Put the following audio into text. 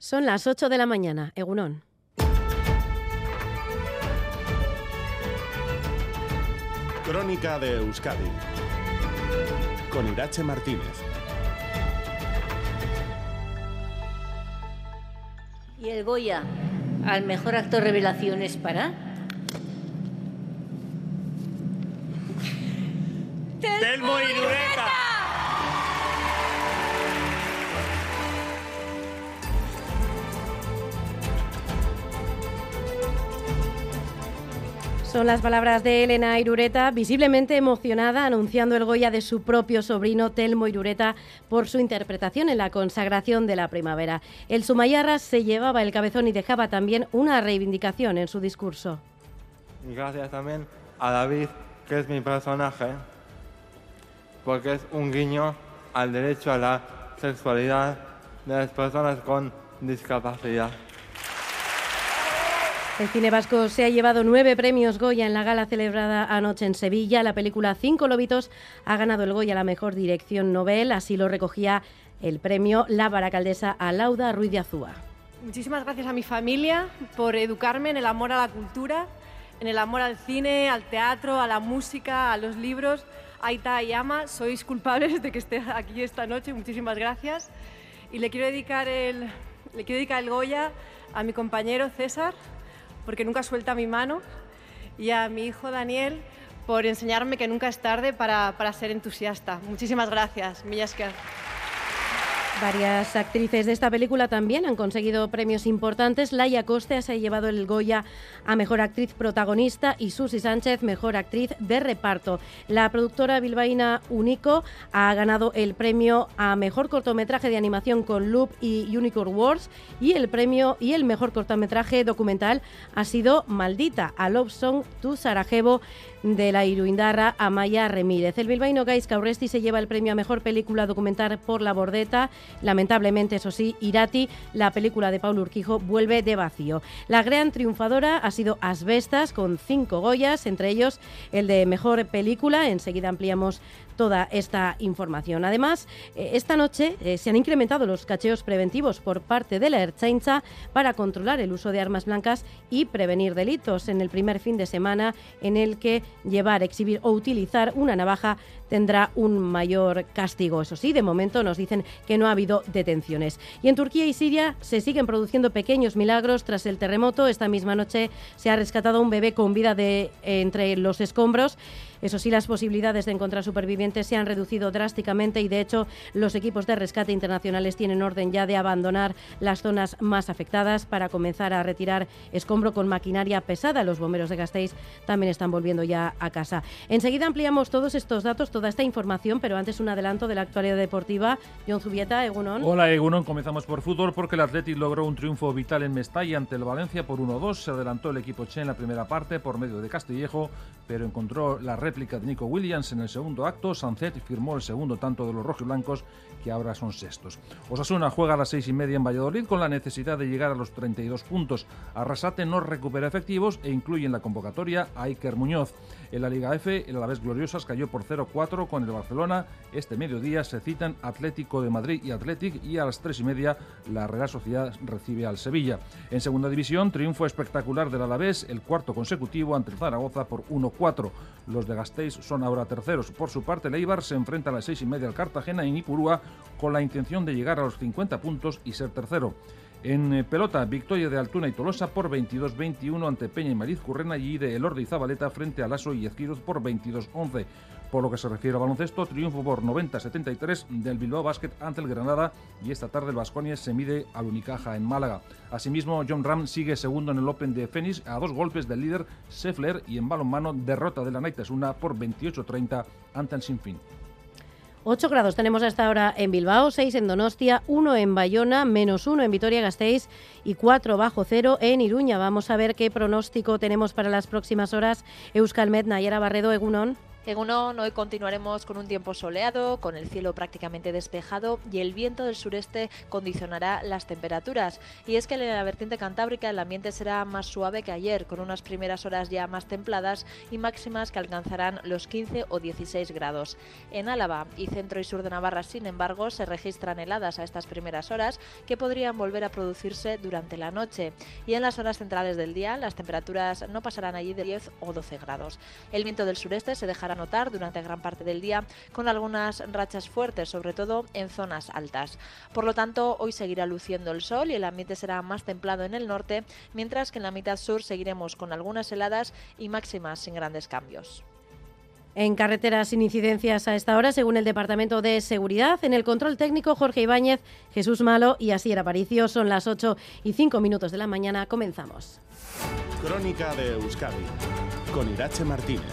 Son las 8 de la mañana, Egunón. Crónica de Euskadi con Irache Martínez. Y el Goya al mejor actor revelación es para. Telmo. Son las palabras de Elena Irureta, visiblemente emocionada, anunciando el Goya de su propio sobrino Telmo Irureta por su interpretación en la consagración de la primavera. El Sumayarra se llevaba el cabezón y dejaba también una reivindicación en su discurso. Gracias también a David, que es mi personaje, porque es un guiño al derecho a la sexualidad de las personas con discapacidad. El cine vasco se ha llevado nueve premios Goya en la gala celebrada anoche en Sevilla. La película Cinco Lobitos ha ganado el Goya a la mejor dirección novel. Así lo recogía el premio La Baracaldesa a Lauda Ruiz de Azúa. Muchísimas gracias a mi familia por educarme en el amor a la cultura, en el amor al cine, al teatro, a la música, a los libros. Aita y Ama, sois culpables de que esté aquí esta noche. Muchísimas gracias. Y le quiero dedicar el, le quiero dedicar el Goya a mi compañero César, porque nunca suelta mi mano, y a mi hijo Daniel por enseñarme que nunca es tarde para, para ser entusiasta. Muchísimas gracias, Millasker. Varias actrices de esta película también han conseguido premios importantes. Laia Coste se ha llevado el Goya a Mejor Actriz Protagonista y Susi Sánchez Mejor Actriz de Reparto. La productora bilbaína Unico ha ganado el premio a Mejor Cortometraje de Animación con Loop y Unicorn Wars y el premio y el Mejor Cortometraje Documental ha sido Maldita, a Love Song to Sarajevo de la Iruindarra Amaya Remírez. El bilbaíno Gais Cauresti se lleva el premio a Mejor Película Documental por La Bordeta. Lamentablemente, eso sí, Irati, la película de Paulo Urquijo, vuelve de vacío. La gran triunfadora ha sido Asbestas, con cinco Goyas, entre ellos el de Mejor Película. Enseguida ampliamos toda esta información. Además, eh, esta noche eh, se han incrementado los cacheos preventivos por parte de la Erchaincha para controlar el uso de armas blancas y prevenir delitos en el primer fin de semana en el que llevar, exhibir o utilizar una navaja tendrá un mayor castigo. Eso sí, de momento nos dicen que no ha habido detenciones. Y en Turquía y Siria se siguen produciendo pequeños milagros tras el terremoto. Esta misma noche se ha rescatado un bebé con vida de entre los escombros. Eso sí, las posibilidades de encontrar supervivientes se han reducido drásticamente y, de hecho, los equipos de rescate internacionales tienen orden ya de abandonar las zonas más afectadas para comenzar a retirar escombro con maquinaria pesada. Los bomberos de Gasteiz también están volviendo ya a casa. Enseguida ampliamos todos estos datos, toda esta información, pero antes un adelanto de la actualidad deportiva. John Zubieta, Egunon. Hola Egunon, comenzamos por fútbol porque el Athletic logró un triunfo vital en Mestalla ante el Valencia por 1-2. Se adelantó el equipo Che en la primera parte por medio de Castillejo, pero encontró la réplica de Nico Williams en el segundo acto. Sancet firmó el segundo tanto de los rojiblancos, que ahora son sextos. Osasuna juega a las seis y media en Valladolid con la necesidad de llegar a los 32 puntos. Arrasate no recupera efectivos e incluye en la convocatoria a Iker Muñoz. En la Liga F, el Alavés Gloriosas cayó por 0-4 con el Barcelona. Este mediodía se citan Atlético de Madrid y Athletic y a las tres y media la Real Sociedad recibe al Sevilla. En segunda división, triunfo espectacular del Alavés, el cuarto consecutivo ante el Zaragoza por 1-4. Los de Gasteiz son ahora terceros. Por su parte, Leibar se enfrenta a las seis y media al Cartagena y Nipurúa con la intención de llegar a los 50 puntos y ser tercero. En eh, pelota, victoria de Altuna y Tolosa por 22-21 ante Peña y Mariz Currena y de Elordi y Zabaleta frente a Lasso y Ezquiroz por 22-11. Por lo que se refiere a baloncesto, triunfo por 90-73 del Bilbao Basket ante el Granada y esta tarde el Vasconia se mide al Unicaja en Málaga. Asimismo, John Ram sigue segundo en el Open de Phoenix a dos golpes del líder Seffler y en balonmano derrota de la Naitasuna por 28-30 ante el Sinfín. 8 grados tenemos hasta ahora en Bilbao, 6 en Donostia, 1 en Bayona, menos 1 en Vitoria-Gasteiz y 4 bajo cero en Iruña. Vamos a ver qué pronóstico tenemos para las próximas horas. Euskalmet, Nayara Barredo, Egunon. Egunon, hoy continuaremos con un tiempo soleado, con el cielo prácticamente despejado y el viento del sureste condicionará las temperaturas. Y es que en la vertiente cantábrica el ambiente será más suave que ayer, con unas primeras horas ya más templadas y máximas que alcanzarán los 15 o 16 grados. En Álava y centro y sur de Navarra, sin embargo, se registran heladas a estas primeras horas que podrían volver a producirse durante la noche. Y en las horas centrales del día las temperaturas no pasarán allí de 10 o 12 grados. El viento del sureste se dejará notar durante gran parte del día con algunas rachas fuertes, sobre todo en zonas altas. Por lo tanto, hoy seguirá luciendo el sol y el ambiente será más templado en el norte, mientras que en la mitad sur seguiremos con algunas heladas y máximas sin grandes cambios. En carreteras sin incidencias a esta hora, según el Departamento de Seguridad. En el control técnico, Jorge Ibáñez, Jesús Malo y Asier Aparicio. Son las 8 y 5 minutos de la mañana. Comenzamos. Crónica de Euskadi con Irache Martínez.